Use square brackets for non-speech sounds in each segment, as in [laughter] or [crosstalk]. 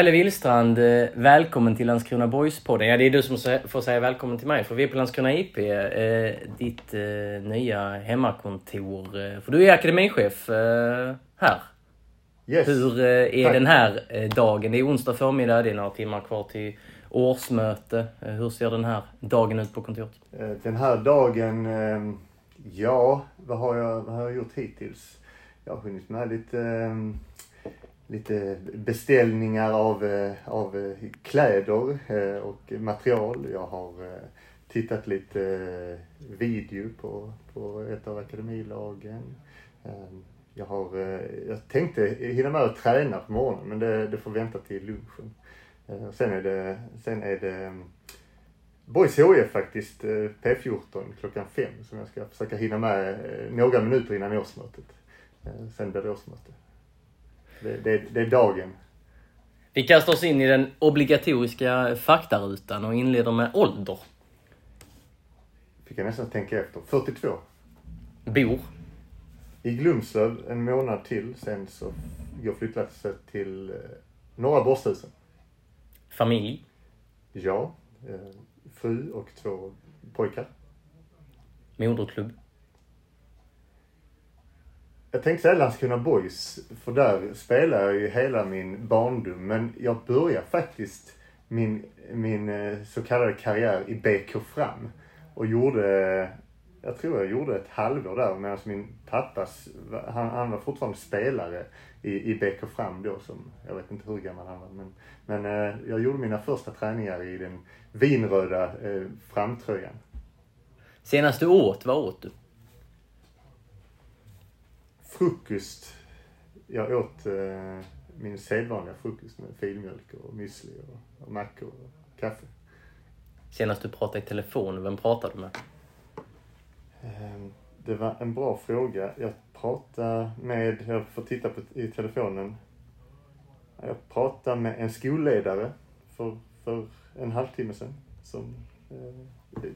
Kalle Willstrand, eh, välkommen till Landskrona Boys-podden. Ja, det är du som får säga välkommen till mig, för vi är på Landskrona IP, eh, ditt eh, nya hemmakontor. För du är akademichef här. Yes. Hur är Tack. den här dagen? Det är onsdag förmiddag, det är några timmar kvar till årsmöte. Hur ser den här dagen ut på kontoret? Den här dagen, ja, vad har, jag, vad har jag gjort hittills? Jag har hunnit med lite, lite beställningar av, eh, av eh, kläder eh, och material. Jag har tittat lite video på, på ett av akademilagen. Ehm, jag, har, jag tänkte hinna med att träna på morgonen men det, det får vänta till lunchen. Ehm, sen är det, sen är det mm, Boys HF faktiskt, P14 klockan fem som jag ska försöka hinna med några minuter innan årsmötet. Ehm, sen blir det årsmöte. Det, det, det är dagen. Vi kastar oss in i den obligatoriska faktarutan och inleder med ålder. Fick jag nästan tänka efter. 42. Bor. I Glumslöv en månad till. Sen så jag flyttade till eh, Norra Borsthusen. Familj. Ja, eh, fru och två pojkar. Moderklubb. Jag tänkte säga Landskrona Boys, för där spelade jag ju hela min barndom. Men jag började faktiskt min, min eh, så kallade karriär i BK Fram. Och gjorde, jag tror jag gjorde ett halvår där medan min pappa, han, han var fortfarande spelare i, i BK Fram då som, jag vet inte hur gammal han var. Men, men eh, jag gjorde mina första träningar i den vinröda eh, framtröjan. Senast du åt, vad åt du? Frukost. Jag åt eh, min sedvanliga frukost med filmjölk och müsli och, och mackor och kaffe. Senast du pratade i telefon, vem pratade du med? Eh, det var en bra fråga. Jag pratade med, jag får titta på i telefonen. Jag pratade med en skolledare för, för en halvtimme sedan. Som, eh,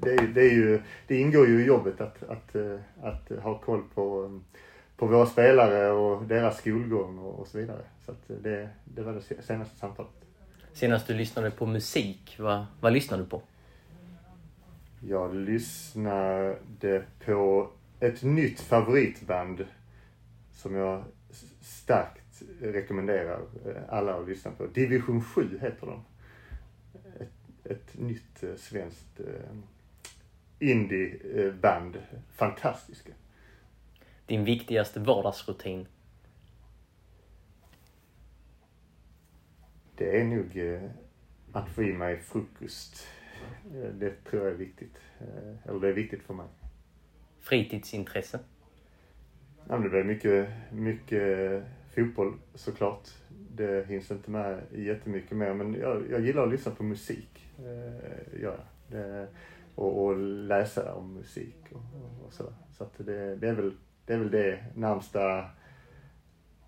det, det, är, ju, det ingår ju i jobbet att, att, eh, att ha koll på, eh, på våra spelare och deras skolgång och, och så vidare. Så det, det var det se- senaste samtalet. Senast du lyssnade på musik, vad, vad lyssnade du på? Jag lyssnade på ett nytt favoritband som jag starkt rekommenderar eh, alla att lyssna på. Division 7 heter de. Ett, ett nytt eh, svenskt eh, indieband. Fantastiska. Din viktigaste vardagsrutin? Det är nog eh, att få i mig frukost. Eh, Det tror jag är viktigt. Eh, Eller det är viktigt för mig. Fritidsintresse? Ja, det blir mycket, mycket fotboll såklart. Det hinns inte med jättemycket mer men jag, jag gillar att lyssna på musik. Eh, jag. Det, och, och läsa om musik och, och, och så. Så att det, det, är väl, det är väl det närmsta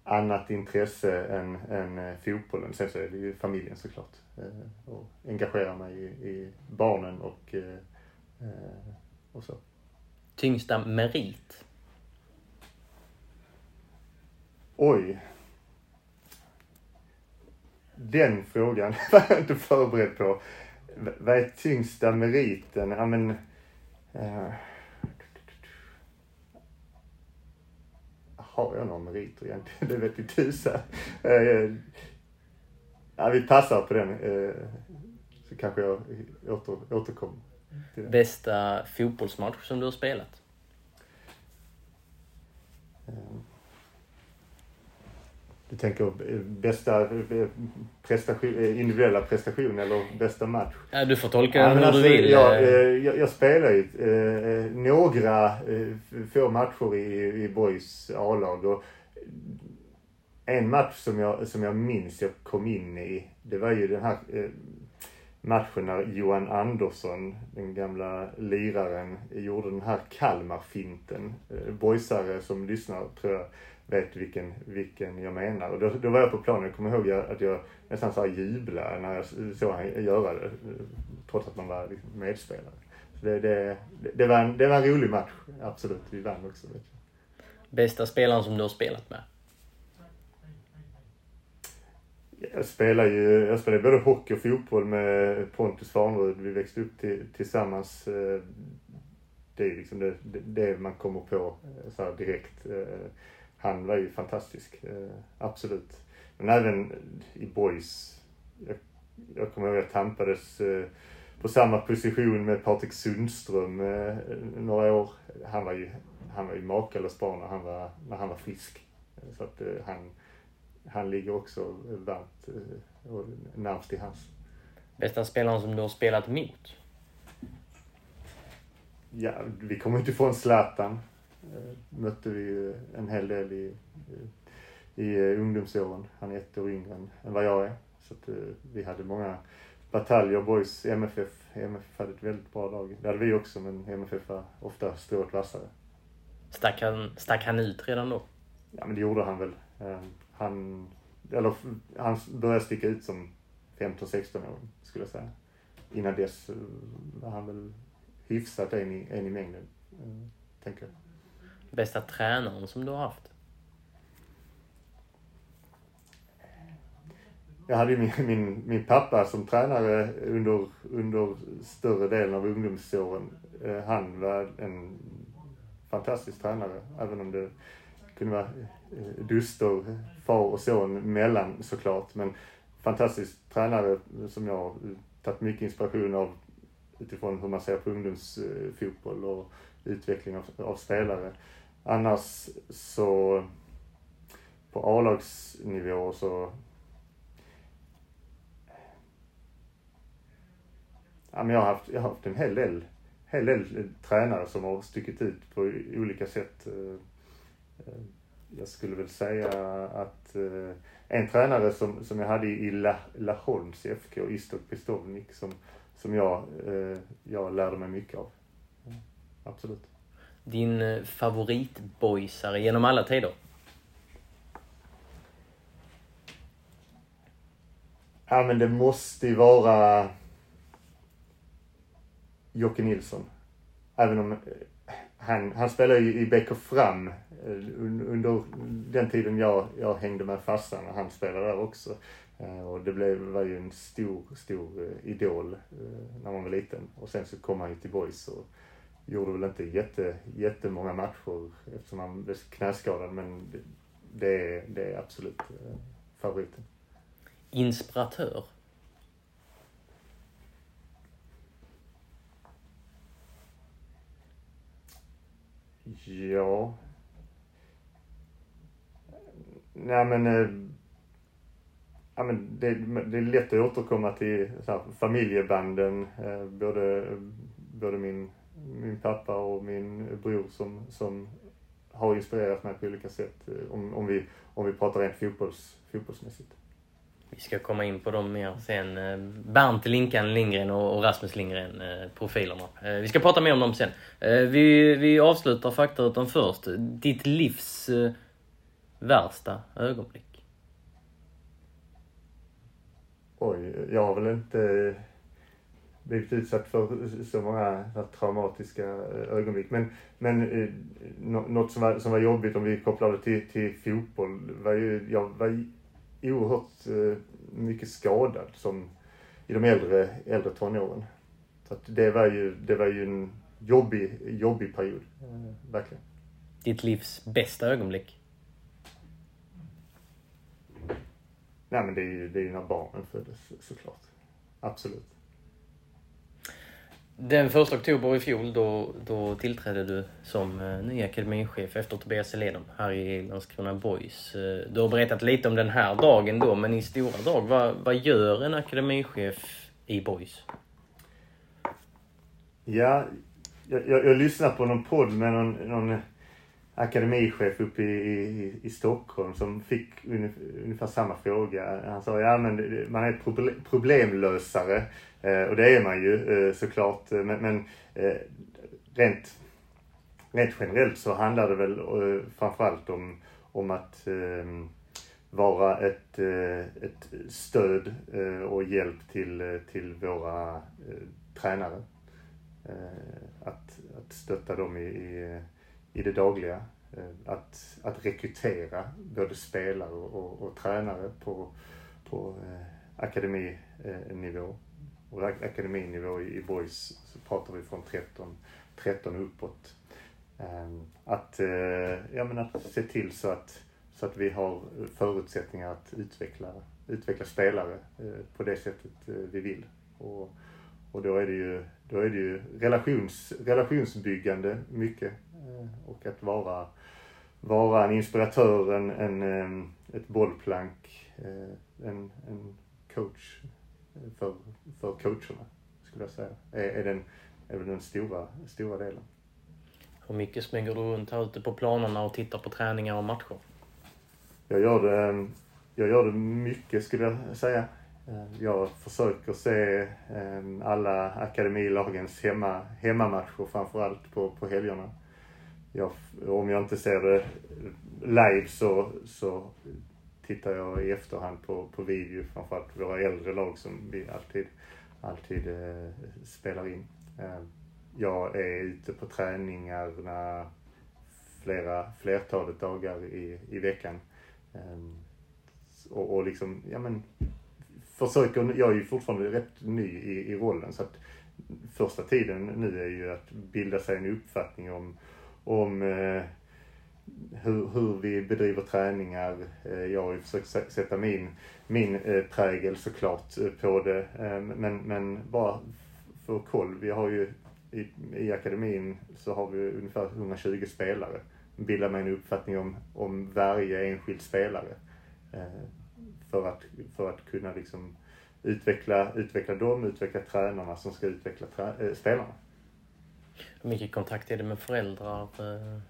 annat intresse än, än eh, fotbollen. Sen så är det ju familjen såklart. Eh, och engagera mig i, i barnen och, eh, eh, och så. Tyngsta merit? Oj. Den frågan [laughs] var jag inte förberedd på. Vad är tyngsta meriten? Ja, men, eh, har jag några meriter egentligen? [laughs] Det vet ju tusan. Eh, ja, vi passar på den. Eh, så kanske jag åter, återkommer. Bästa fotbollsmatch som du har spelat? Du tänker eh, bästa eh, prestation, eh, individuella prestation eller bästa match? Ja, du får tolka Ja, hur alltså, du vill. Jag, jag, jag spelar ju eh, några eh, få matcher i, i Boys A-lag. Och en match som jag, som jag minns jag kom in i, det var ju den här eh, matchen när Johan Andersson, den gamla liraren, gjorde den här Kalmar-finten. Boysare som lyssnar tror jag vet vilken, vilken jag menar. Och då, då var jag på planen, jag kommer ihåg att jag nästan så här jublade när jag såg han göra det. eh, Trots att man var liksom medspelare. Så det, det, det, var en, det var en rolig match, absolut. Vi vann också. Vet jag. Bästa spelaren som du har spelat med? Jag spelar ju, jag spelar både hockey och fotboll med Pontus Farnerud. Vi växte upp till, tillsammans. eh, Det är liksom det, det, man kommer på eh, så direkt. Han var ju fantastisk, eh, absolut. Men även i boys. Jag, jag kommer ihåg att jag tampades eh, på samma position med Patrik Sundström eh, några år. Han var ju, han var ju makalös bra när han var, när han var frisk. Så att han, han ligger också varmt och närmst i hans. Bästa spelaren som du har spelat mot? Ja, vi kommer inte ifrån Zlatan. Eh, Mötte vi ju en hel del i, i, i eh, ungdomsåren. Han är ett år yngre än, än vad jag är. Så att, eh, vi hade många bataljer, boys, MFF. MFF hade ett väldigt bra lag. Det hade vi också, men MFF var ofta strået vassare. Stack han, stack han ut redan då? Ja, men det gjorde han väl. Eh, Han, eller han började sticka ut som 15-16 år, skulle jag säga. Innan dess eh, var han väl hyfsat en i, en i mängden, eh, tänker jag. Bästa tränaren som du har haft? Jag hade ju min, min, min pappa som tränare under, under större delen av ungdomsåren. Eh, han var en fantastisk tränare, även om det kunde vara eh, duster far och son mellan såklart. Men fantastisk tränare som jag har tagit mycket inspiration av utifrån hur man ser på ungdomsfotboll och utveckling av, av spelare. Annars så på A-lagsnivå så Ja, men jag, har haft, jag har haft en hel del, hel del tränare som har stuckit ut på olika sätt. Eh, eh, Jag skulle väl säga att eh, en tränare som, som jag hade i La, Laholms FK, Istok Pistovnik, som, som jag, jag lärde mig mycket av. Mm, Absolut. Din eh, favoritboysare genom alla tider? Ja men det måste ju vara Jocke Nilsson. Även om eh, han, han spelade ju i BK Fram eh, under den tiden jag, jag hängde med farsan och han spelade där också. Och det blev, var ju en stor, stor idol när man var liten. Och sen så kom han ju till Boys och gjorde väl inte jätte, jättemånga matcher eftersom han blev knäskadad men det, är, det är absolut eh, favoriten. Inspiratör? Ja. Nej men, eh, ja, men det, det är lätt att återkomma till så här, familjebanden. Eh, både, både min, min pappa och min bror som, som har inspirerat mig på olika sätt. eh, Om, om, vi, om vi pratar rent fotbolls, fotbollsmässigt. Vi ska komma in på dem mer sen. Eh, Bernt Linkan Lindgren och Rasmus Lindgren, eh, profilerna. Vi ska prata mer om dem sen. Vi, vi avslutar faktarutan först. Ditt livs värsta ögonblick? Oj, jag har väl inte blivit utsatt för så många traumatiska eh, ögonblick. Men, men eh, nå- något som var, som var jobbigt om vi kopplar det till, till fotboll var ju, jag var oerhört eh, mycket skadad som i de äldre, äldre tonåren. Så att det var ju, det var ju en jobbig, jobbig period, verkligen. Ditt livs bästa ögonblick? Nej men det är ju, det är ju när barnen föddes såklart. Absolut. Den 1 oktober i fjol då, då tillträdde du som eh, ny akademichef efter Tobias Seledom här i Landskrona Boys. Eh, du har berättat lite om den här dagen då, men i stora drag, vad, vad gör en akademichef i Boys? Ja, jag, jag, jag lyssnade på någon podd med någon, någon akademichef uppe i, i, i Stockholm som fick ungefär samma fråga. Han sa, ja men man är problemlösare eh, och det är man ju eh, såklart. Eh, men, men eh, rent, rent generellt så handlar det väl eh, framförallt om, om att ehm, vara ett, eh, ett stöd och hjälp till, till våra tränare. Att, att stötta dem i, i i det dagliga. Eh, att, att rekrytera både spelare och, och tränare på, på eh, akademinivå. Eh, och akademinivå i, i boys så pratar vi från 13, 13 uppåt. Ehm, eh, att, ja, men att se till så att, så att vi har förutsättningar att utveckla, utveckla spelare eh, på det sättet vi vill. Och, och då är det ju, då är det ju relations, relationsbyggande mycket Eh, och att vara, vara en inspiratör, en, en, ett bollplank, eh, en, en coach för, för coacherna, skulle jag säga, är, är, den, är den stora, stora delen. Hur mycket smyger du runt här ute på planerna och tittar på träningar och matcher? Jag gör det, jag gör det mycket skulle jag säga. Eh, jag försöker se ehm, alla akademilagens hemma, hemmamatcher framförallt på, på helgerna jag, om jag inte ser det live så, så tittar jag i efterhand på, på video, framförallt våra äldre lag som vi alltid, alltid eh, spelar in. Eh, jag är ute på träningarna flera, flertalet dagar i, i veckan. Eh, och, och liksom, ja men, försöker, jag är ju fortfarande rätt ny i, i rollen så att första tiden nu är ju att bilda sig en uppfattning om om eh, hur, hur, vi bedriver träningar. Eh, jag har ju försökt sätta min, min eh, prägel såklart eh, på det. Eh, men, men bara för koll. Vi har ju i, i akademin så har vi ungefär 120 spelare. Bilda mig en uppfattning om, om varje enskild spelare. Eh, för, att, för att kunna liksom utveckla, utveckla dem, utveckla tränarna som ska utveckla trä, spelarna. Hur mycket kontakt är det med föräldrar? Eh,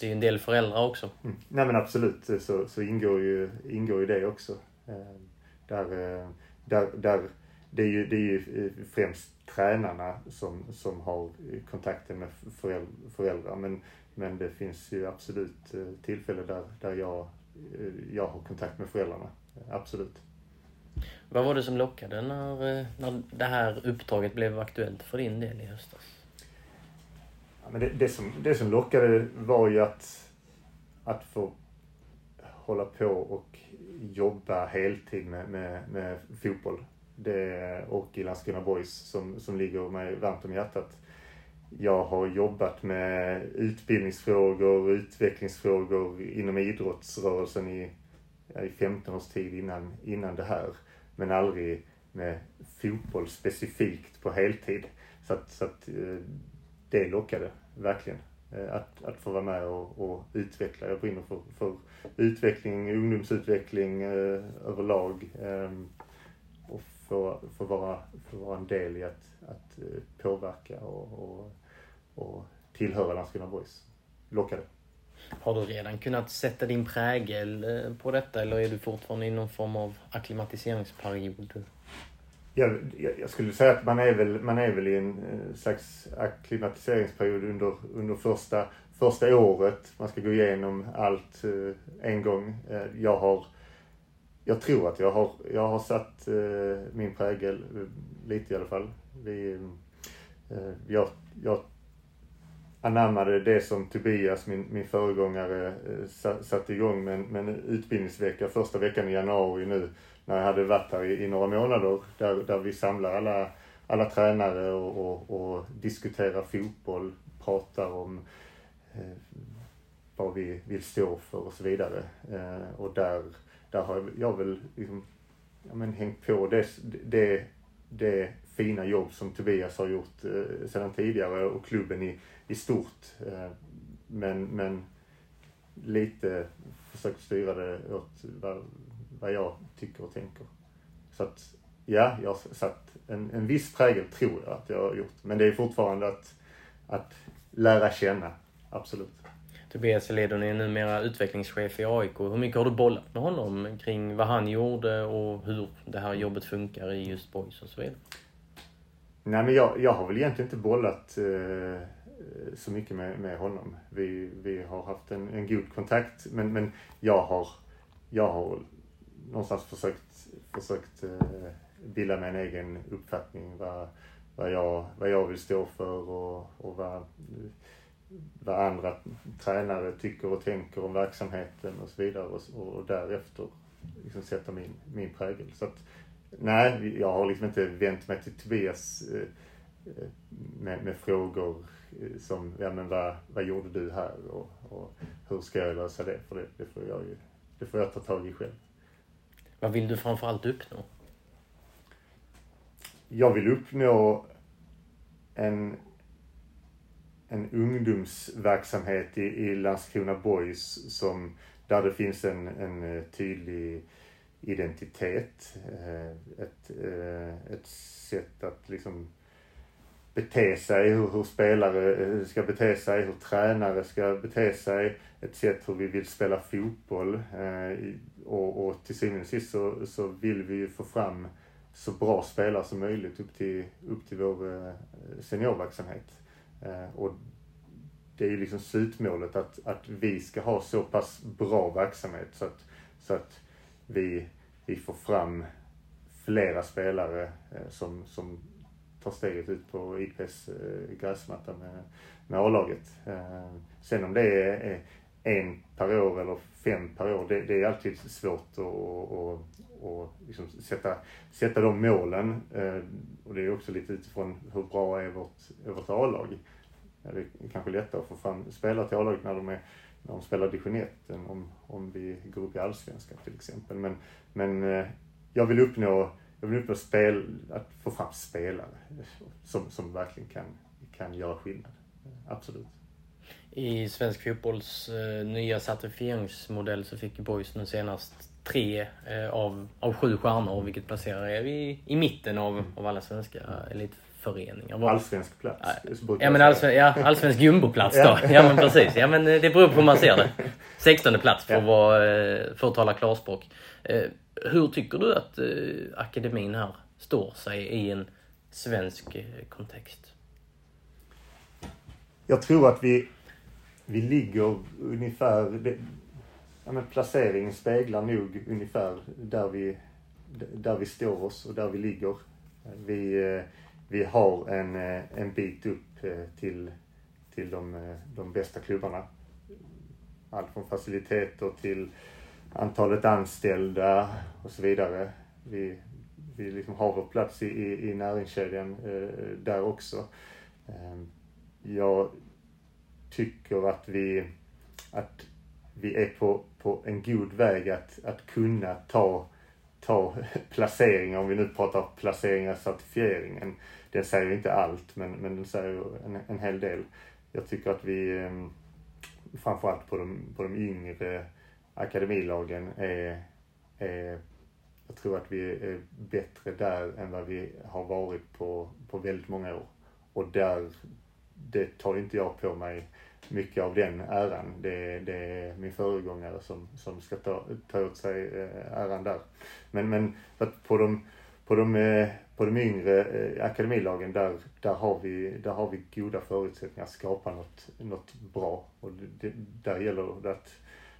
det är ju en del föräldrar också. Mm. Nej men absolut så, så ingår, ju, ingår ju det också. Eh, där, eh, där, där, det, är ju, det är ju främst tränarna som, som har kontakten med föräldrar. Men, men det finns ju absolut tillfällen där, där jag, jag har kontakt med föräldrarna. Absolut. Vad var det som lockade när, när det här uppdraget blev aktuellt för din del i höstas? Ja, men det, det, som, det som lockade var ju att, att få hålla på och jobba heltid med, med, med fotboll. Det, och i Landskrona Boys som, som ligger mig varmt om hjärtat. Jag har jobbat med utbildningsfrågor, utvecklingsfrågor inom idrottsrörelsen i, i 15 års tid innan, innan det här. Men aldrig med fotboll specifikt på heltid. Så att, så att eh, det lockade verkligen. Eh, att, att få vara med och, och utveckla. Jag brinner för, för utveckling, ungdomsutveckling eh, överlag. Eh, och få, få, vara, få vara en del i att, att eh, påverka och, och, och tillhöra Landskrona Boys. Lockade. Har du redan kunnat sätta din prägel eh, på detta eller är du fortfarande i någon form av akklimatiseringsperiod? jag, jag, skulle säga att man är väl, man är väl i en eh, slags akklimatiseringsperiod under, under första, första året. Man ska gå igenom allt eh, en gång. Jag har, jag tror att jag har, jag har satt min prägel, lite i alla fall. Vi, jag, jag anammade det som Tobias, min, min föregångare, eh, satte igång med en, med en utbildningsvecka första veckan i januari nu när jag hade varit här i, i några månader där, där vi samlar alla, alla tränare och, och, och diskuterar fotboll, pratar om eh, vad vi vill stå för och så vidare. Eh, och där, där har jag väl liksom, ja, men hängt på det, det, det fina jobb som Tobias har gjort eh, sedan tidigare och klubben i, i stort. Eh, men, men lite försökt styra det åt vad, vad jag tycker och tänker. Så att ja, jag har satt en, en viss prägel tror jag att jag har gjort. Men det är fortfarande att, att lära känna, absolut. Tobias Ledon är numera utvecklingschef i AIK. Hur mycket har du bollat med honom kring vad han gjorde och hur det här jobbet funkar i just Boys och så vidare? Nej men jag, jag har väl egentligen inte bollat eh, Eh, så mycket med, med honom. Vi, vi har haft en, en god kontakt men, men jag har, jag har någonstans försökt, försökt eh, bilda mig en egen uppfattning vad, vad, jag, vad jag vill stå för och, och vad, vad andra tränare tycker och tänker om verksamheten och så vidare och, och därefter liksom sätta min, min prägel. Så att, nej, jag har liksom inte vänt mig till Tobias eh, eh med, med, frågor som, ja men vad, vad gjorde du här och, och hur ska jag lösa det? För det, det, får jag ju, det får jag ta tag i själv. Vad vill du framförallt uppnå? Jag vill uppnå en en ungdomsverksamhet i, i Landskrona Boys som, där det finns en, en eh, tydlig identitet. Eh, ett, eh, ett sätt att liksom bete sig, hur, hur spelare ska bete sig, hur tränare ska bete sig, ett sätt hur vi vill spela fotboll. Eh, och, och till syvende och sist så, så vill vi ju få fram så bra spelare som möjligt upp till, upp till vår eh, seniorverksamhet. Eh, och det är ju liksom slutmålet att, att vi ska ha så pass bra verksamhet så att, så att vi, vi får fram flera spelare som, som tar steget ut på IPs eh, gräsmatta med, med A-laget. Eh, sen om det är, en per år eller fem per år, det, det är alltid svårt att och, och liksom sätta, sätta de målen. Eh, och det är också lite utifrån hur bra är vårt, är vårt A-lag är det kanske lättare att få fram spelare till A-laget när de, är, när de spelar division 1 än om, om vi går upp i Allsvenskan till exempel. Men, men jag vill uppnå, jag vill uppnå spel, att få fram spelare som, som verkligen kan, kan göra skillnad. Absolut. I svensk fotbolls eh, nya certifieringsmodell så fick Boys nu senast tre eh, av, av sju stjärnor, vilket placerar er i, i mitten av, mm. av alla svenska elit, föreningar. Allsvensk plats. Ja, men allsven, ja, allsvensk jumboplats då. ja men precis. Ja men det beror på hur man ser det. [laughs] 16 plats för, att, vara, eh, för att tala klarspråk. Eh, hur tycker du att eh, akademin här står sig i en svensk kontext? Jag tror att vi, vi ligger ungefär... Det, ja, men placeringen speglar nog ungefär där vi, där vi står oss och där vi ligger. Vi vi har en, eh, en bit upp eh, till, till de, eh, de bästa klubbarna. Allt från faciliteter till antalet anställda och så vidare. Vi, vi liksom har vår plats i, i, i näringskedjan eh, där också. Eh, jag tycker att vi, att vi är på, på en god väg att, att kunna ta ta [laughs] placeringar, om vi nu pratar placeringar certifieringen. Den säger inte allt, men, men den säger en, en hel del. Jag tycker att vi, ehm, framförallt på de, på de yngre akademilagen, är, är jag tror att vi är bättre där än vad vi har varit på, på väldigt många år. Och där, det tar inte jag på mig mycket av den äran. Det, det är min föregångare som, som ska ta, ta åt sig eh, äran där. Men, men på de, på de, eh, på de yngre eh, akademilagen, där, där, har vi, där har vi goda förutsättningar att skapa något, något bra. Och det, där gäller det att,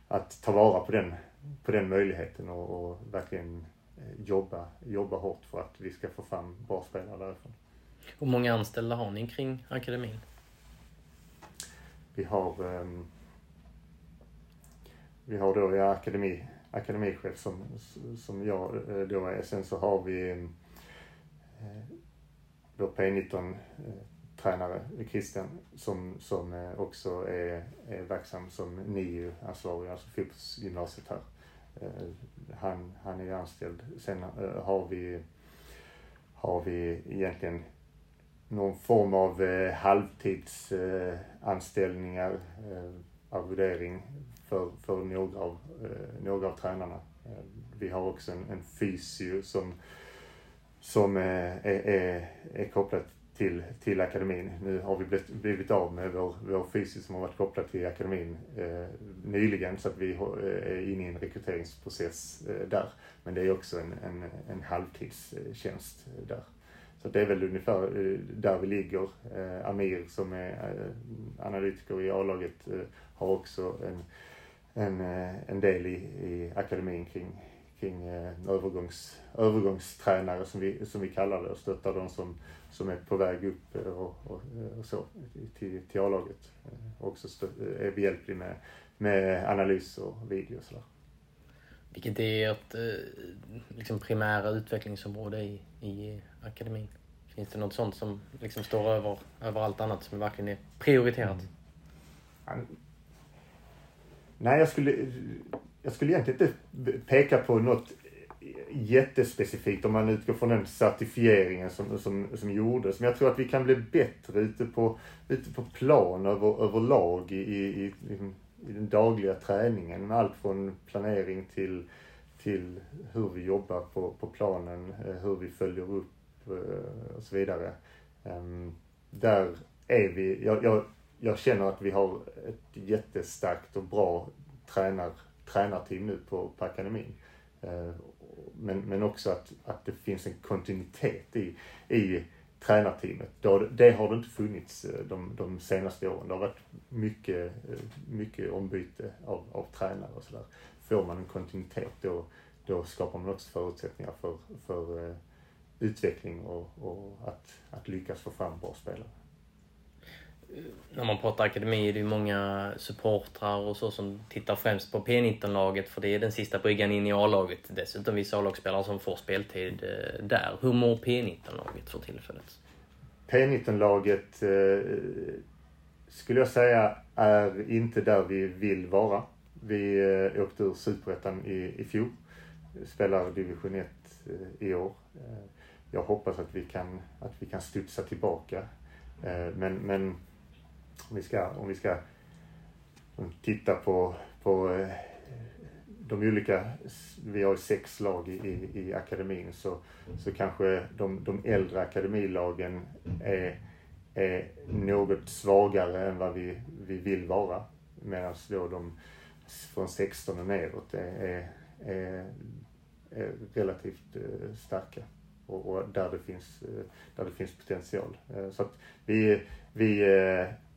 att ta vara på den, på den möjligheten och, och verkligen jobba, jobba hårt för att vi ska få fram bra spelare därifrån. Hur många anställda har ni kring akademin? Vi har um, vi har då ja, akademi, akademichef som, som jag eh, då är. Sen så har vi eh, Eh, vår P19 eh, tränare Christian som, som eh, också är, är verksam som NIU-ansvarig, alltså fotbollsgymnasiet här. Eh, han, han är anställd. Sen eh, har vi har vi egentligen någon form av eh, halvtidsanställningar, eh, arvodering för, för några, av, eh, några av tränarna. Eh, vi har också en, en fysio som, som eh, är, är, är kopplat till, till akademin. Nu har vi blivit, blivit av med vår, vår fysisk som har varit kopplad till akademin eh, nyligen så att vi eh, är inne i en rekryteringsprocess eh, där. Men det är också en, en, en halvtidstjänst eh, där. Så det är väl ungefär där vi ligger. Eh, Amir som är eh, analytiker i A-laget har också en, en, en del i, i akademin kring, kring övergångs, övergångstränare som vi, som vi kallar det och stöttar de som, som är på väg upp och, och, och så till, till A-laget. Också stö, är behjälplig med, med analys och video och sådär. Vilket är ert liksom primära utvecklingsområde i, i akademin? Finns det något sånt som liksom står över, över allt annat som verkligen är prioriterat? Mm. Nej, jag skulle, jag skulle egentligen inte peka på något jättespecifikt om man utgår från den certifieringen som, som, som gjordes. Men jag tror att vi kan bli bättre ute på, ute på plan över, överlag i, i, i, i den dagliga träningen. Med allt från planering till, till hur vi jobbar på, på planen, eh, hur vi följer upp eh, och så vidare. Ehm, där är vi, jag, jag, jag känner att vi har ett jättestarkt och bra tränar, tränarteam nu på, på akademin. Eh, men, men också att, att det finns en kontinuitet i, i tränarteamet. Det har det inte funnits eh, de, de senaste åren. Det har varit mycket, eh, mycket ombyte av, av tränare och sådär. Får man en kontinuitet då, då skapar man också förutsättningar för, för utveckling och, och att, att lyckas få fram bra spelare. När man pratar akademi är det ju många supportrar och så som tittar främst på P19-laget för det är den sista bryggan in i A-laget. Dessutom vissa A-lagsspelare som får speltid eh, där. Hur mår P19-laget för tillfället? P19-laget eh, skulle jag säga är inte där vi vill vara. Vi eh, åkte ur Superettan i, i fjol. Spelar division 1 eh, i år. Eh, jag hoppas att vi kan, att vi kan studsa tillbaka. Eh, men, men om vi ska, om vi ska titta på, på eh, de olika, vi har sex lag i, i akademin, så, så kanske de, de äldre akademilagen är, är något svagare än vad vi, vi vill vara. Medan då de från 16 och neråt är, är, är relativt eh, starka och, och, där, det finns, eh, där det finns potential. Så att vi, vi,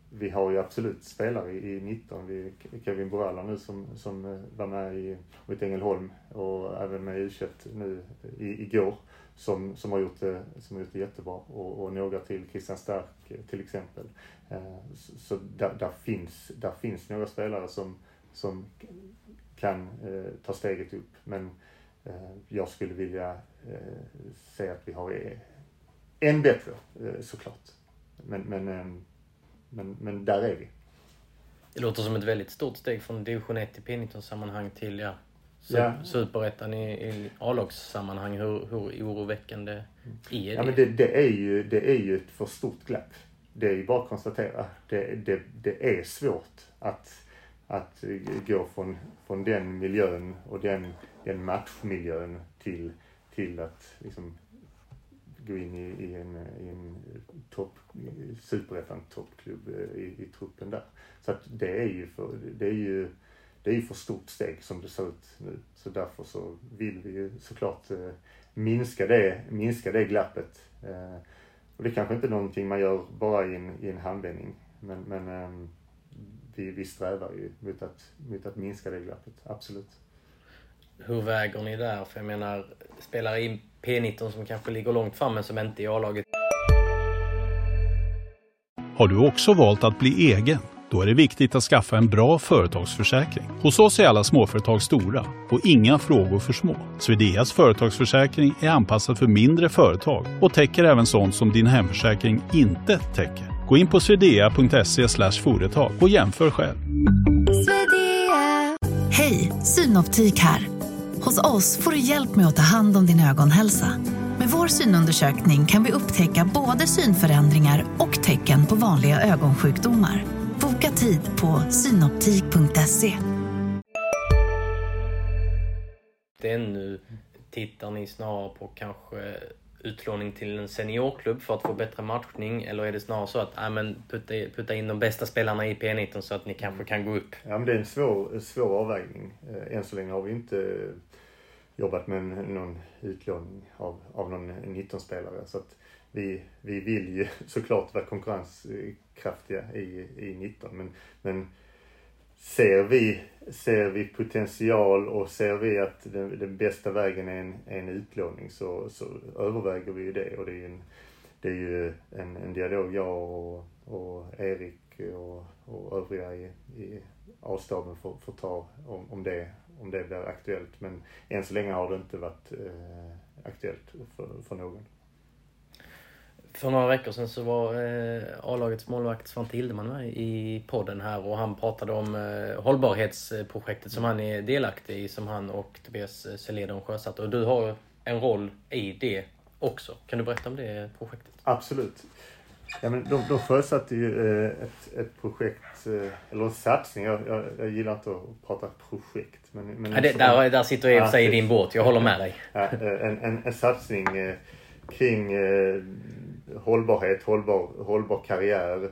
vi har ju absolut spelare i 19. Vi, Kevin Boralla nu som, som eh, var med i, mot Ängelholm och även med u nu i, igår som, som, har gjort det, som har gjort det jättebra och, och några till, Christian Stark eh, till exempel. Eh, så, så där, där, finns, där finns några spelare som, som kan eh, ta steget upp. Men eh, jag skulle vilja Eh, se att vi har en bättre eh, såklart. Men, men, ehm, men, men där är vi. Det låter som ett väldigt stort steg från division 1 till P19-sammanhang till ja, ja. superettan i, i A-lagssammanhang. Hur, hur oroväckande är det? Ja, men det, det, är ju, det är ju ett för stort glapp. Det är ju bara att konstatera. Det, det, det är svårt att, att gå från, från den miljön och den, den matchmiljön till till att liksom, gå in i, i en, i en topp, superettan toppklubb eh, i, i truppen där. Så att det är ju för, det är ju, det är ju för stort steg som det ser ut nu. Så därför så vill vi ju såklart eh, minska det, minska det glappet. Eh, och det är kanske inte är någonting man gör bara i en, i en handvändning. Men, men eh, vi, vi strävar ju mot att, mot att minska det glappet, absolut hur väger ni där? För jag menar, spelare in P19 som kanske ligger långt fram men som inte är i A-laget. Har du också valt att bli egen? Då är det viktigt att skaffa en bra företagsförsäkring. Hos oss är alla småföretag stora och inga frågor för små. Swedeas företagsförsäkring är anpassad för mindre företag och täcker även sånt som din hemförsäkring inte täcker. Gå in på swedea.se företag och jämför själv. Hej, Synoptik här. Hos oss får du hjälp med att ta hand om din ögonhälsa. Med vår synundersökning kan vi upptäcka både synförändringar och tecken på vanliga ögonsjukdomar. Boka tid på synoptik.se. Ännu tittar ni snarare på kanske utlåning till en seniorklubb för att få bättre matchning? Eller är det snarare så att äh, men putta, putta in de bästa spelarna i P19 så att ni kanske kan gå upp? Ja, men det är en svår, svår avvägning. Eh, än så länge har vi inte jobbat med någon utlåning av, av någon 19-spelare. Så att vi, vi vill ju [laughs] såklart vara konkurrenskraftiga i, i 19. Men, men ser, vi, ser vi potential och ser vi att den, den bästa vägen är en, en utlåning så, så överväger vi ju det. Och det är, en, det är ju en, en dialog jag och, och Erik och, och övriga i, i A-staben får, får ta om, om det om det blir aktuellt. Men än så länge har det inte varit eh, aktuellt för, för någon. För några veckor sedan så var eh, A-lagets målvakt Svante Hildeman med i podden här och han pratade om eh, hållbarhetsprojektet som han är delaktig i, som han och Tobias Seledon sjösatte. Och du har en roll i det också. Kan du berätta om det projektet? Absolut. Ja, men de, de sjösatte ju eh, ett, ett projekt, eh, eller en satsning. Jag, jag, jag gillar inte att prata projekt. Men, men ja, det, där, där sitter jag i och för sig i din båt. Jag håller med dig. Ja, eh, en, en, en satsning kring hållbarhet, hållbar, hållbar karriär.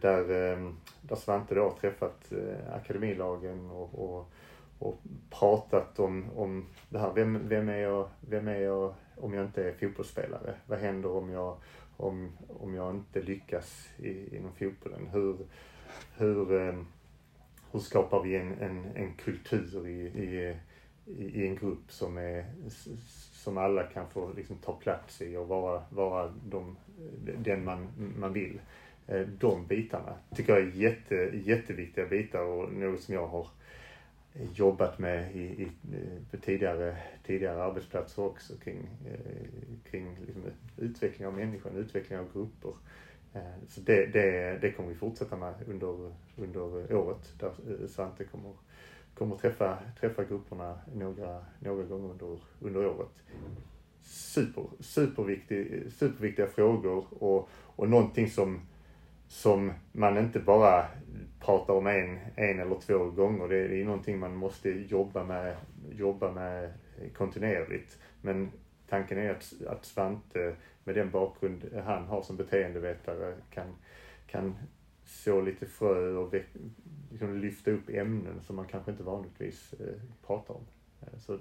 Där, där Svante då har träffat akademilagen och, och, och pratat om, om det här. Vem, vem, är jag, vem är jag om jag inte är fotbollsspelare? Vad händer om jag om, om jag inte lyckas i, inom fotbollen. Hur, hur, ehm, hur skapar vi en, en, en kultur i, i, i en grupp som, är, som alla kan få liksom ta plats i och vara, vara de, den man, man vill. Eh, de bitarna tycker jag är jätte, jätteviktiga bitar och något som jag har jobbat med i, i, på tidigare, tidigare arbetsplatser också kring, eh, kring liksom utveckling av människan, utveckling av grupper. Eh, så det, det, det kommer vi fortsätta med under, under året där eh, Svante kommer, kommer träffa, träffa grupperna några, några gånger under, under året. Super, superviktig, superviktiga frågor och, och någonting som, som man inte bara pratar om en, en eller två gånger. Det är, det är någonting man måste jobba med, jobba med kontinuerligt. Men tanken är att, att Svante med den bakgrund han har som beteendevetare kan, kan så lite frö och liksom lyfta upp ämnen som man kanske inte vanligtvis eh, pratar om. Så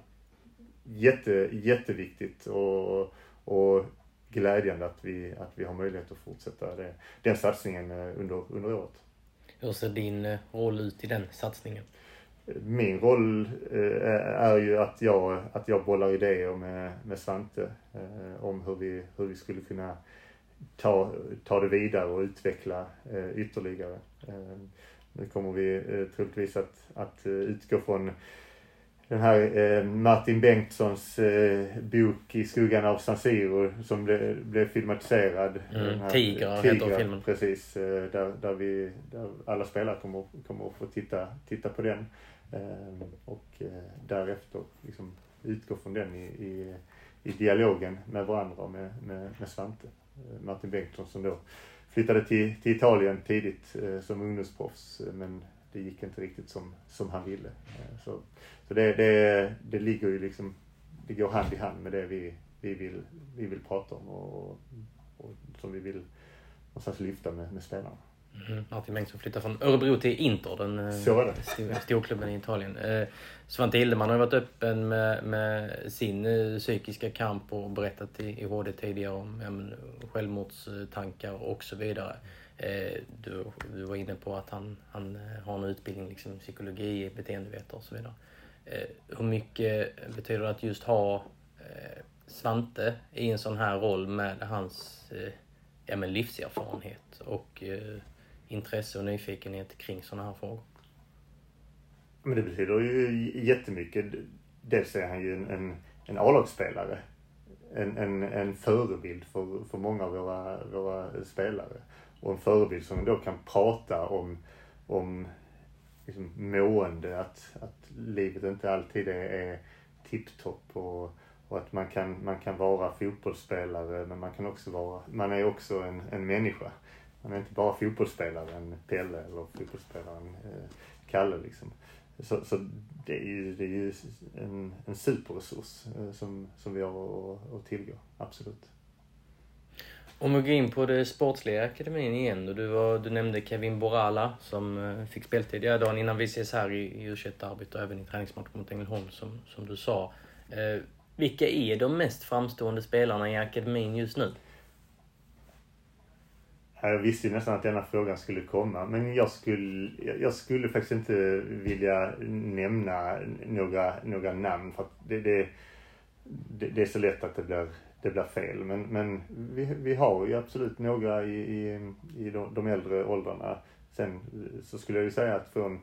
jätte, jätteviktigt och, och glädjande att vi, att vi har möjlighet att fortsätta det, den satsningen eh, under, under året. Hur ser din eh, roll ut i den satsningen? Min roll eh, är ju att jag, att jag bollar idéer med, med Svante om hur vi, hur vi skulle kunna ta, ta det vidare och utveckla ytterligare. Nu kommer vi troligtvis att, att utgå från den här eh, Martin Bengtssons eh, bok I skuggan av San Siro som blev, blev filmatiserad. Mm, här, Tiger, Tiger heter filmen. Precis, eh, där, där, vi, där alla spelare kommer, kommer att få titta, titta på den. Eh, och eh, därefter liksom utgå från den i, i, i dialogen med varandra och med, med, med Svante. Eh, Martin Bengtsson som då flyttade till, till Italien tidigt som ungdomsproffs men det gick inte riktigt som, som han ville. Så så det, det, det ligger ju liksom, det går hand i hand med det vi, vi, vill, vi vill prata om och, och som vi vill någonstans lyfta med, med spelarna. Mm. Martin Bengtsson flyttar från Örebro till Inter, den eh, storklubben i Italien. Eh, Svante Hildeman har varit öppen med, med sin eh, psykiska kamp och berättat i, i HD tidigare om ja, självmordstankar och så vidare. Eh, du, du var inne på att han, han har en utbildning liksom, psykologi, beteendevetare och så vidare. Eh, hur mycket betyder det att just ha eh, Svante i en sån här roll med hans eh, ja, men livserfarenhet och eh, intresse och nyfikenhet kring såna här frågor? Men det betyder ju jättemycket. Dels är han ju en, en, en A-lagsspelare. En, en, en förebild för, för många av våra, våra spelare. Och en förebild som då kan prata om, om liksom mående, att, att livet inte alltid är, är tipptopp och, och att man kan, man kan vara fotbollsspelare men man kan också vara, man är också en, en människa. Man är inte bara fotbollsspelaren Pelle eller fotbollsspelaren eh, Kalle liksom. Så, så det är ju, det är ju en, en superresurs eh, som, som vi har att, att tillgå, absolut. Om vi går in på det sportsliga akademin igen då. Du, var, du nämnde Kevin Borala som eh, fick speltid ja, dagen innan vi ses här i, i u arbete och även i träningsmatch mot Ängelholm som, som du sa. Eh, vilka är de mest framstående spelarna i akademin just nu? Jag visste ju nästan att denna frågan skulle komma men jag skulle, jag skulle faktiskt inte vilja nämna några, några namn för att det, det, det är så lätt att det blir, det blir fel. Men, men vi, vi har ju absolut några i, i, i de, äldre åldrarna. Sen så skulle jag ju säga att från,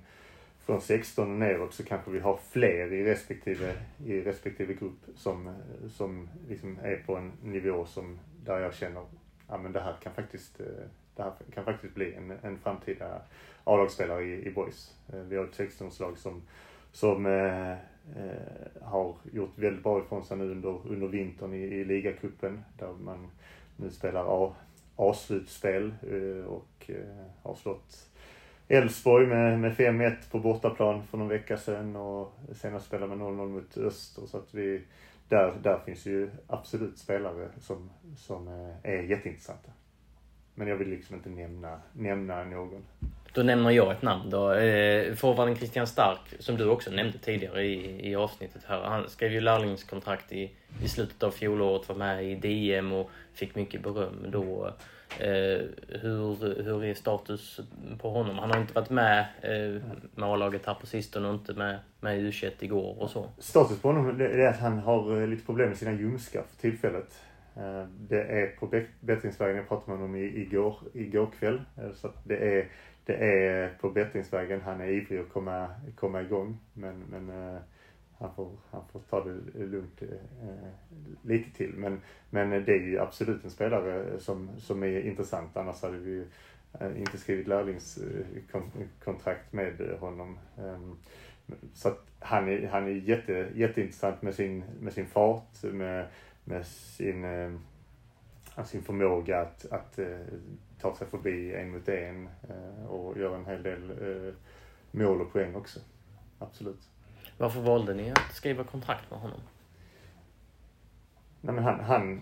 från 16 och neråt så kanske vi har fler i respektive, i respektive grupp som, som liksom är på en nivå som, där jag känner ja men det här kan faktiskt, eh, det här kan faktiskt bli en, en framtida A-lagsspelare i, i boys. Eh, vi har ett 16-årslag som, som eh, eh, har gjort väldigt bra ifrån sig nu under, under vintern i, i ligacupen där man nu spelar A-slutspel eh, och eh, har slått Elfsborg med, med 5-1 på bortaplan för någon vecka sedan och senast spelade med 0-0 mot Öster så att vi där, där finns ju absolut spelare som, som eh, är jätteintressanta. Men jag vill liksom inte nämna, nämna någon. Då nämner jag ett namn då. Eh, forwarden Christian Stark, som du också nämnde tidigare i, i avsnittet här. Han skrev ju lärlingskontrakt i, i slutet av fjolåret, var med i DM och fick mycket beröm då. Eh, hur, hur är status på honom? Han har inte varit med eh, med A-laget här på sistone och inte med, med U21 igår och så. Status på honom det är att han har eh, lite problem med sina ljumskar för tillfället. Eh, det är på bättringsvägen, jag pratade med honom igår, igår kväll. Eh, så det är, det är på bättringsvägen, han är ivrig att komma, komma igång. Men, men eh, han får, han får ta det lugnt eh, lite till. Men, men det är ju absolut en spelare som, som är intressant. Annars hade vi eh, inte skrivit lärlingskontrakt med honom. Ehm, så att han är, han är jätte, jätteintressant med sin, med sin fart, med, med sin, eh, sin förmåga att, att uh, ta sig förbi en mot en uh, och göra en hel del mål och poäng också. Absolut. Varför valde ni att skriva kontrakt med honom? Nej men han, han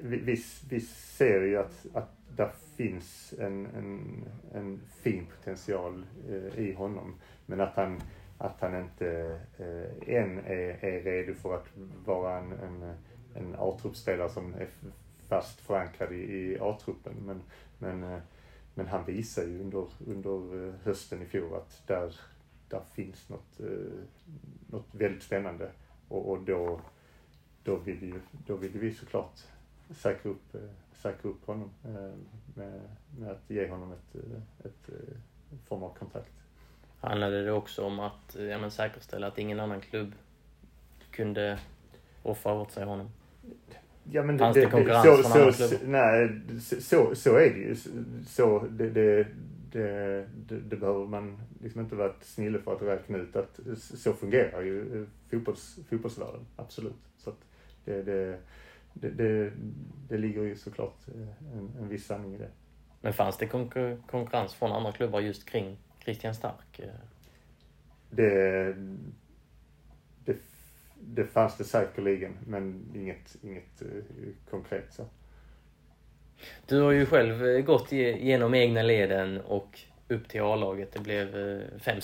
vi, vi, vi ser ju att, att där finns en, en, en fin potential eh, i honom. Men att han, att han inte eh, än är, är redo för att vara en, en, en A-truppspelare som är fast förankrad i, i A-truppen. Men, men, eh, men han visar ju under, under eh, hösten i fjol att där, där finns något, eh, något väldigt spännande. Och, och då, då, vill vi, då vill vi såklart säkra upp, säkra upp honom med, med att ge honom ett, ett, ett form av kontakt. Handlade det också om att ja, men säkerställa att ingen annan klubb kunde offra åt sig honom? Ja, men Fanns det, det konkurrens så, från så, klubbar? Nej, så, så är det ju. Så, det, det, det, det, behöver man liksom inte vara ett snille för att räkna ut att så fungerar ju eh, fotbolls, fotbollsvärlden. Absolut. Så att det, det, det, det, det ligger ju såklart eh, en, en viss sanning i det. Men fanns det konkur konkurrens från andra klubbar just kring Christian Stark? Det, det fanns det säkerligen, men inget, inget uh, konkret så. Du har ju själv eh, gått igenom egna leden och upp till A-laget. Det blev eh, fem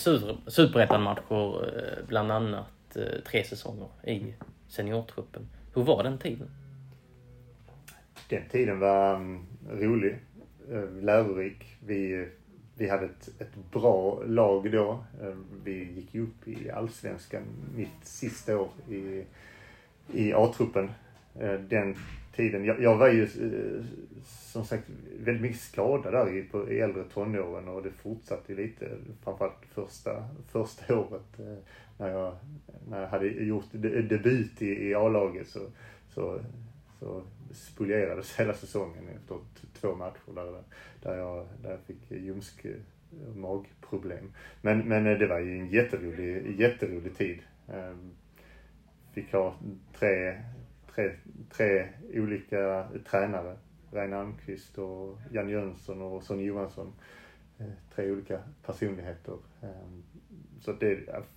superettan-matcher, eh, bland annat tre säsonger i seniortruppen. Hur var den tiden? Den tiden var um, rolig, lärorik. Vi, vi hade ett, ett bra lag då. Ehm, vi gick ju upp i Allsvenskan mitt sista år i, i A-truppen. Ehm, den tiden. Jag, jag var ju eh, som sagt väldigt mycket skadad där i, på, i äldre tonåren och det fortsatte lite, framförallt första, första året eh, när jag, när jag hade gjort debut i, i A-laget så, så, så spolierades hela säsongen efter två matcher där, där, jag, där jag fick ljumsk-magproblem. Eh, men, men eh, det var ju en jätterolig, jätterolig tid. Ehm, fick ha tre, tre, tre olika tränare. Reine Almqvist och Jan Jönsson och Sonny Johansson. Eh, tre olika personligheter. Ehm, så det är ett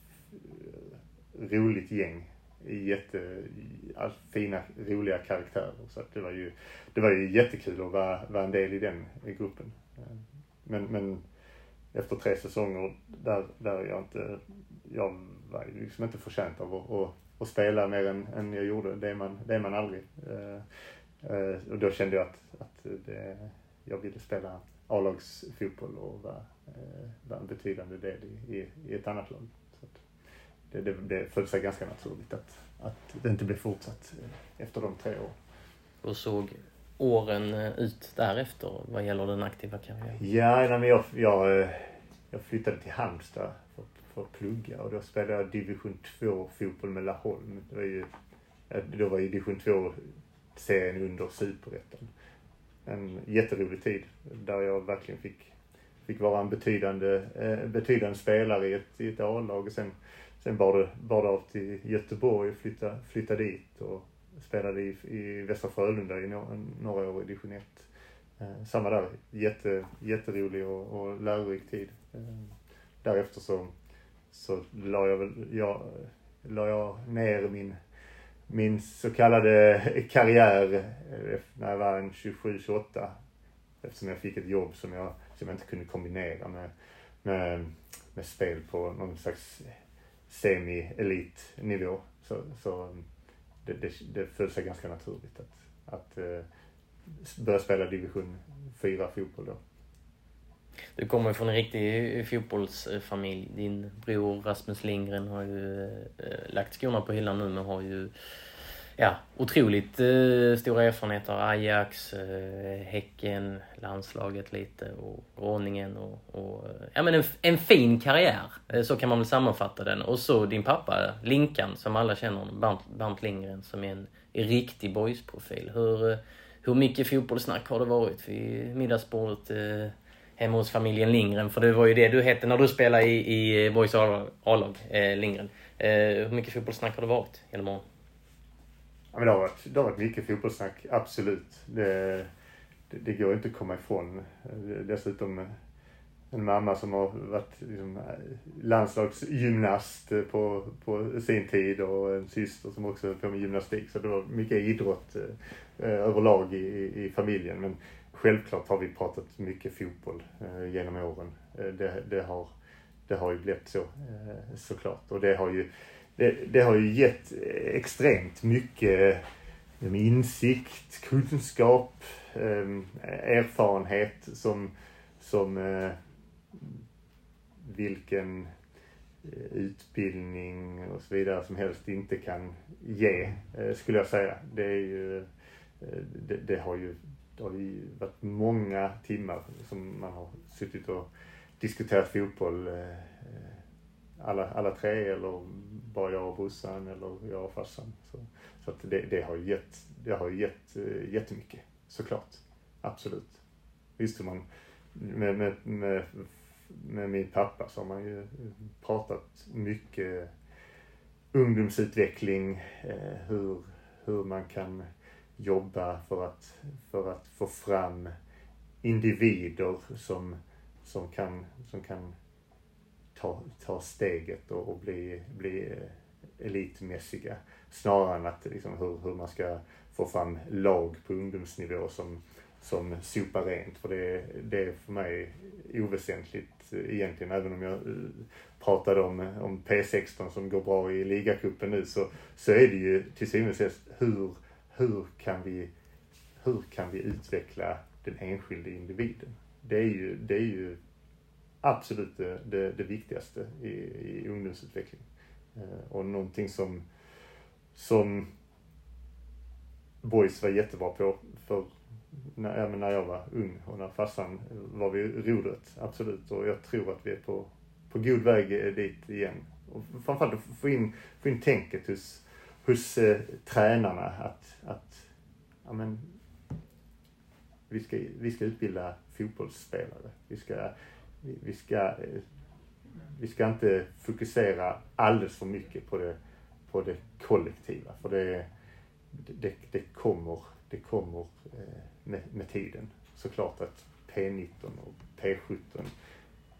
roligt gäng jättefina, roliga karaktärer. Så det var ju, det var ju jättekul att vara, vara en del i den gruppen. Men, men efter tre säsonger där, där jag inte, jag var liksom inte förtjänt av att, att, att spela mer än, än jag gjorde. Det är man, det är man aldrig. Eh, eh, och då kände jag att, att det, jag ville spela A-lagsfotboll och vara, eh, vara en betydande del i, i, i ett annat lag. Det, det, det föll sig ganska naturligt att, att det inte blev fortsatt eh, efter de tre åren. Hur såg åren ut därefter vad gäller den aktiva karriären? Ja, nej, jag, jag, jag flyttade till Halmstad för, för att plugga och då spelade jag division 2 fotboll med Laholm. Det var ju, då var ju division 2 serien under superettan. En jätterolig tid där jag verkligen fick, fick vara en betydande, eh, betydande spelare i ett, i ett A-lag. Sen, sen bar det, bar det av till Göteborg och flytta, flytta dit och spelade i, i Västra Frölunda i några år i division 1. Eh, samma där, jätte, jätterolig och, och lärorik tid. Eh, därefter så, så la jag väl, jag, la jag ner min min så kallade [laughs] karriär eh, när jag var 27-28. Eftersom jag fick ett jobb som jag, som jag inte kunde kombinera med, med, med spel på någon slags semi-elitnivå. Så, så det, det, det föll sig ganska naturligt att, att eh, börja spela division 4 fotboll då. Du kommer från en riktig fotbollsfamilj. Din bror Rasmus Lindgren har ju eh, eh, lagt skorna på hyllan nu men har ju ja, otroligt eh, stora erfarenheter. Ajax, eh, Häcken, landslaget lite och Groningen och, och eh, ja men en, en fin karriär. Eh, så kan man väl sammanfatta den. Och så din pappa Linkan som alla känner, Bernt, Bernt Lindgren som är en, en riktig boysprofil. Hur, eh, hur mycket fotbollssnack har det varit vid middagsbordet hemma hos familjen Lindgren. För det var ju det du hette när du spelade i, i Boys A-lag, eh, Lindgren. Eh, hur mycket fotbollssnack har det varit genom åren? Ja, men det, har varit, det har varit mycket fotbollssnack, absolut. Det, det, det går inte att komma ifrån. Dessutom en mamma som har varit liksom, landslagsgymnast på, på sin tid och en syster som också höll på med gymnastik. Så det var mycket idrott eh, överlag i, i familjen. Men Självklart har vi pratat mycket fotboll eh, genom åren. Eh, det, det, har, det har ju blivit så eh, såklart. Och det har ju, det, det har ju gett extremt mycket eh, insikt, kunskap, ehm, erfarenhet som, som eh, vilken eh, utbildning och så vidare som helst inte kan ge, skulle jag säga. Det, är ju, det, det har ju det har ju varit många timmar som man har suttit och diskuterat fotboll. Alla, alla tre eller bara jag och brorsan eller jag och farsan. Så, så att det, det har gett, det har gett eh, jättemycket såklart. Absolut. Visst man med, med, med, med min pappa så har man ju eh, pratat mycket ungdomsutveckling, eh, hur, hur man kan jobba för att, för att få fram individer som, som kan, som kan ta, ta steget och, och bli, bli eh, elitmässiga. Snarare än att liksom, hur, hur man ska få fram lag på ungdomsnivå som, som sopar rent. För det, det är för mig oväsentligt eh, egentligen. Även om jag eh, pratade om, om P16 som går bra i ligacupen nu så, så är det ju till syvende och sist hur hur kan vi, hur kan vi utveckla den enskilde individen? Det är ju, det är ju absolut det, det, det viktigaste i, i ungdomsutveckling. Eh, och någonting som, som boys var jättebra på för när, ja, när jag var ung och när farsan var vid rodret, absolut. Och jag tror att vi är på, på god väg dit igen. Och framförallt att få in, få in tänket hos, hos eh, tränarna att, att ja, men, vi, ska, vi ska utbilda fotbollsspelare. Vi ska, vi, ska, eh, vi ska inte fokusera alldeles för mycket på det, på det kollektiva. För det, det, det kommer, det kommer eh, med, med tiden. Såklart att P19 och P17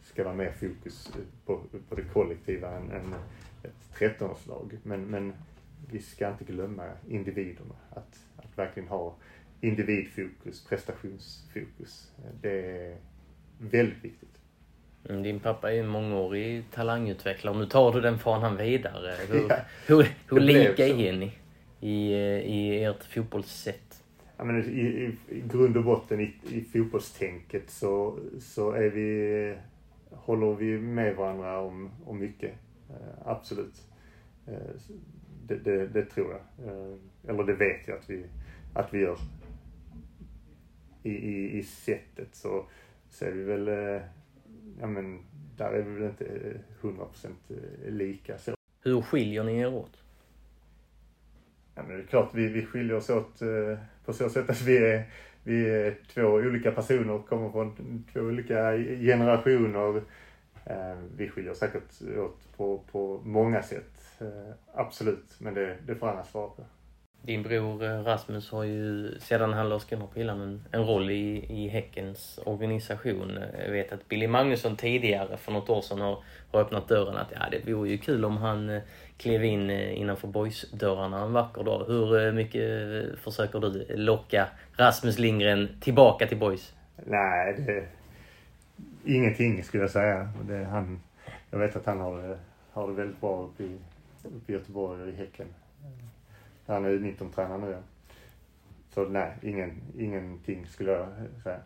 ska vara mer fokus eh, på, på det kollektiva än, än ett 13-årslag. Men, men vi ska inte glömma individerna. Att, att verkligen ha individfokus, prestationsfokus. Det är väldigt viktigt. Mm, din pappa är ju mångårig talangutvecklare. Nu tar du den fanan vidare. [laughs] Hur, ja, hur, hur lika är ni i, i ert fotbollssätt? Ja, men i, i, i grund och botten i, i fotbollstänket så, så är vi, håller vi med varandra om, om mycket. Eh, absolut. Eh, det, det, det, tror jag. Eh, eller det vet jag att vi, att vi gör. I, i, i sättet så, så är vi väl, eh, ja men där är vi väl inte 100% eh, lika så. Hur skiljer ni er åt? Ja men det är klart vi, vi skiljer oss åt på så sätt att vi är, vi är två olika personer, kommer från två olika generationer. Vi skiljer oss säkert åt på, på många sätt. Absolut, men det, det får annars svara på. Din bror eh, Rasmus har ju sedan han la skorna på hyllan en, en roll i, i Häckens organisation. Jag vet att Billy Magnusson tidigare, för något år sedan, har, har öppnat dörren att ja, det vore ju kul om han eh, klev in eh, innanför boysdörrarna en vacker dag. Hur mycket försöker du locka Rasmus Lindgren tillbaka till boys? Nej, det, ingenting skulle jag säga. Det, han, jag vet att han har, har det väldigt bra uppe i, uppe i Göteborg och i Häcken. Han är U19-tränare nu ja. Så nej, ingen, ingenting skulle jag säga.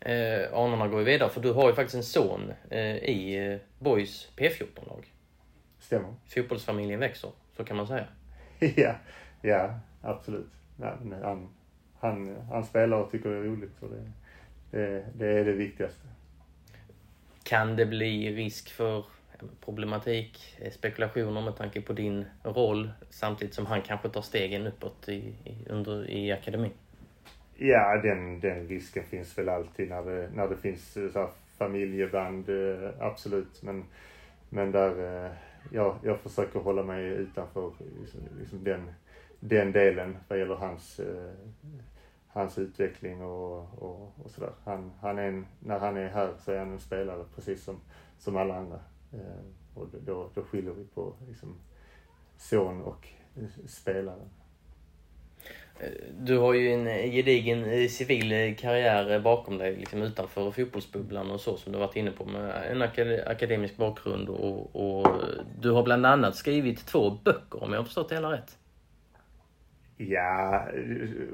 Eh, anorna går ju vidare för du har ju faktiskt en son eh, i eh, Boys P14-lag. Stämmer. Fotbollsfamiljen växer, så kan man säga. [laughs] ja, ja absolut. Nej, han, han, han spelar och tycker det är roligt. Så det, det, det är det viktigaste. Kan det bli risk för problematik, eh, spekulationer med tanke på din roll samtidigt som han kanske tar stegen uppåt i, i, under, i akademin? Ja, den, den risken finns väl alltid när det, när det finns eh, så här, familjeband, eh, absolut. Men, men där, ja, jag försöker hålla mig utanför liksom, liksom den, den delen vad gäller hans, hans utveckling och, och, och sådär. Han, han är en, när han är här så är han en spelare precis som, som alla andra. Eh, och då, då skiljer vi på liksom, son och spelaren. Eh, du har ju en gedigen eh, civil karriär bakom dig liksom utanför fotbollsbubblan och så som du varit inne på med en akademisk bakgrund och, och du har bland annat skrivit två böcker om jag har förstått det hela rätt. Ja,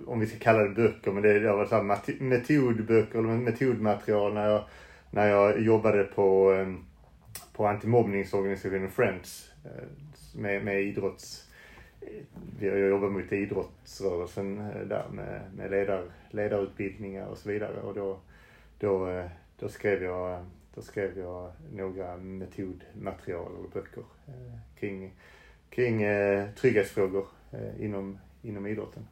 om vi ska kalla det böcker, men det, det var så metodböcker eller metodmaterial när jag, när jag jobbade på um, på antimobbningsorganisationen Friends eh, med, med idrotts... Jag jobbar mot idrottsrörelsen eh, där med, med ledar, ledarutbildningar och så vidare och då, då, eh, då, skrev jag, då skrev jag några metodmaterial och böcker kring, kring trygghetsfrågor inom, inom idrotten.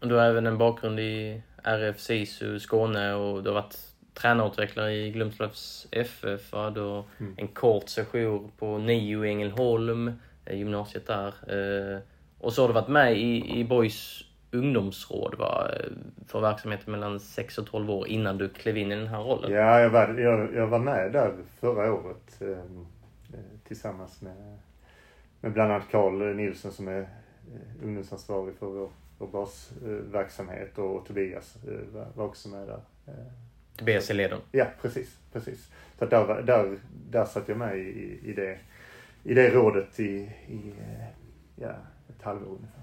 Du har även en bakgrund i RF SISU Skåne och du har varit tränarutvecklare i Glumslövs FF. Hade mm. en kort session på NIO i Ängelholm, eh, gymnasiet där. Eh, och så har du varit med i, i Boys ungdomsråd va? för verksamheten mellan 6 och 12 år innan du klev in i den här rollen. Ja, jag var, jag, jag var med där förra året eh, tillsammans med, med bland annat Carl Nilsson som är ungdomsansvarig för vår, vår basverksamhet och Tobias var, var också med där. BC-leden? Ja, precis. precis. Så där, där, där satt jag med i, i, det, i det rådet i, i ja, ett halvår ungefär.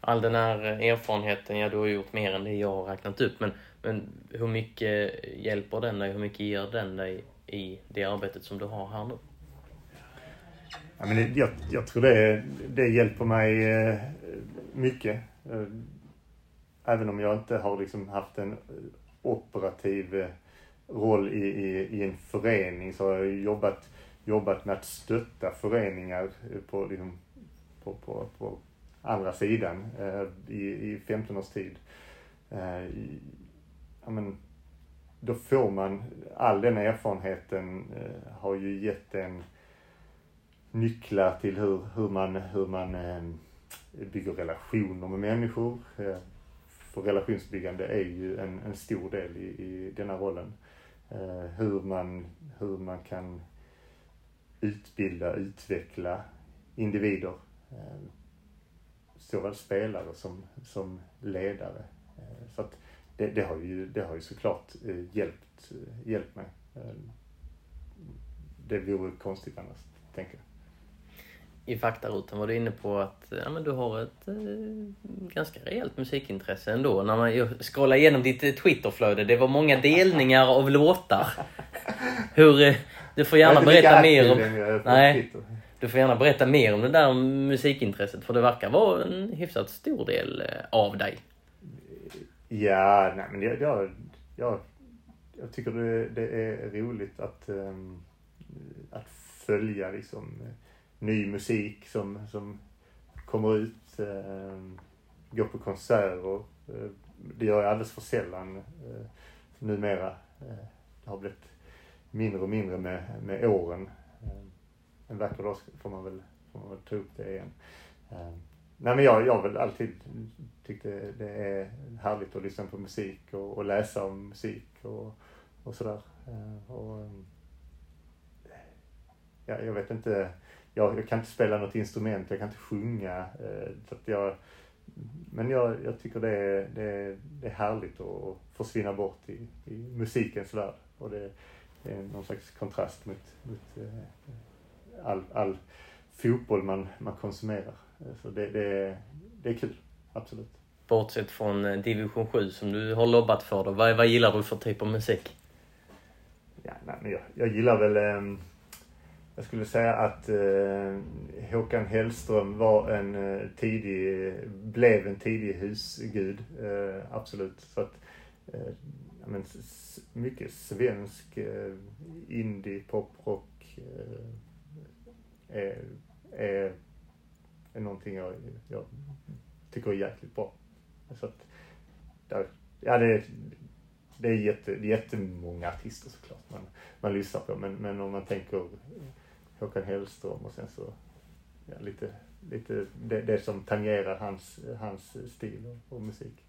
All den här erfarenheten, ja du har gjort mer än det jag har räknat upp, men, men hur mycket hjälper den dig? Hur mycket ger den dig i det arbetet som du har här nu? Ja, men jag, jag tror det, det hjälper mig eh, mycket. Eh, även om jag inte har liksom haft en operativ eh, roll i, i, i en förening så har jag jobbat, jobbat med att stötta föreningar eh, på, liksom, på, på, på andra sidan eh, i, i 15 års tid. Eh, ja, men, då får man, all den erfarenheten eh, har ju gett en nycklar till hur, hur man, hur man eh, bygger relationer med människor. För relationsbyggande är ju en, en stor del i, i denna rollen. Eh, hur, man, hur man kan utbilda, utveckla individer. Eh, såväl spelare som, som ledare. Eh, så att det, det, har ju, det har ju såklart eh, hjälpt, eh, hjälpt mig. Eh, det vore konstigt annars, tänker jag. I faktarutan var du inne på att ja, men du har ett eh, ganska rejält musikintresse ändå. När man scrollar igenom ditt Twitterflöde, det var många delningar av låtar. [laughs] Hur, du får gärna berätta mer om... Nej, du får gärna berätta mer om det där musikintresset för det verkar vara en hyfsat stor del eh, av dig. Ja, nej men jag, jag, jag, jag tycker det, det, är roligt att, um, att följa liksom ny musik som, som kommer ut. Eh, går på konserter. Eh, det gör jag alldeles för sällan eh, numera. Eh, det har blivit mindre och mindre med, med åren. Eh, en vacker dag får man väl, får man väl ta upp det igen. Ehm, nej men jag, jag har väl alltid tyckt det, det är härligt att lyssna på musik och, och läsa om musik och, och sådär. Eh, och, ehm, ja, jag vet inte, jag, jag, kan inte spela något instrument, jag kan inte sjunga. Uh, så att jag, men jag, jag tycker det är, det, är, det är härligt att försvinna bort i, i musikens värld. Och det, det är någon slags kontrast mot, mot uh, all, all fotboll man, man konsumerar. Så det, det, det är kul, absolut. Bortsett från eh, division 7 som du har lobbat för då, vad, vad gillar du för typ av musik? Ja, nej, men jag, jag gillar väl, eh, jag skulle säga att eh, Håkan Hellström var en eh, tidig, blev en tidig husgud, eh, absolut. Så att, eh, men, mycket svensk eh, indie, poprock, eh, är, är, är någonting jag, jag tycker är jäkligt bra. Så att, där, ja det är, det är, jätte, jättemånga artister såklart man, man lyssnar på men, men om man tänker Håkan Hellström och sen så ja, lite, lite det, det som tangerar hans, hans stil och, och musik.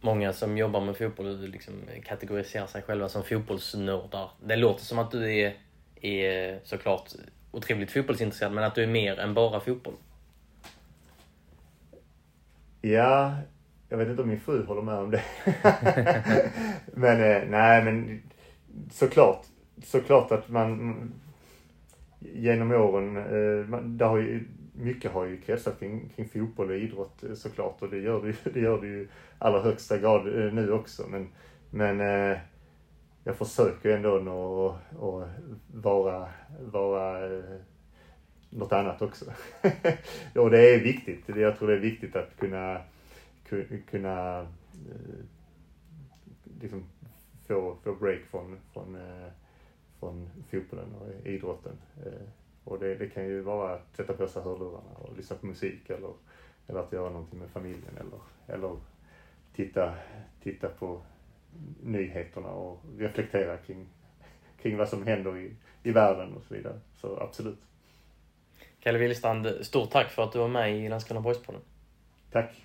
Många som jobbar med fotboll liksom kategoriserar sig själva som fotbollsnördar. Det låter som att du är, är såklart otroligt fotbollsintresserad, men att du är mer än bara fotboll? Ja, jag vet inte om min fru håller med om det. [laughs] men eh, nej, men såklart, såklart att man genom åren, eh, det har ju, mycket har ju kretsat kring, kring fotboll och idrott eh, såklart och det gör det, [laughs] det gör det ju allra högsta grad eh, nu också. Men, men eh, jag försöker ändå nå och vara, vara eh, något annat också. [laughs] och det är viktigt. Jag tror det är viktigt att kunna, kunna liksom få, få break från, från, från fotbollen och idrotten. Och det, det kan ju vara att sätta på sig hörlurarna och lyssna på musik eller, eller att göra någonting med familjen eller, eller titta, titta på nyheterna och reflektera kring, kring vad som händer i, i världen och så vidare. Så absolut. Kalle Willstrand, stort tack för att du var med i Landskrona Boys-podden. Tack.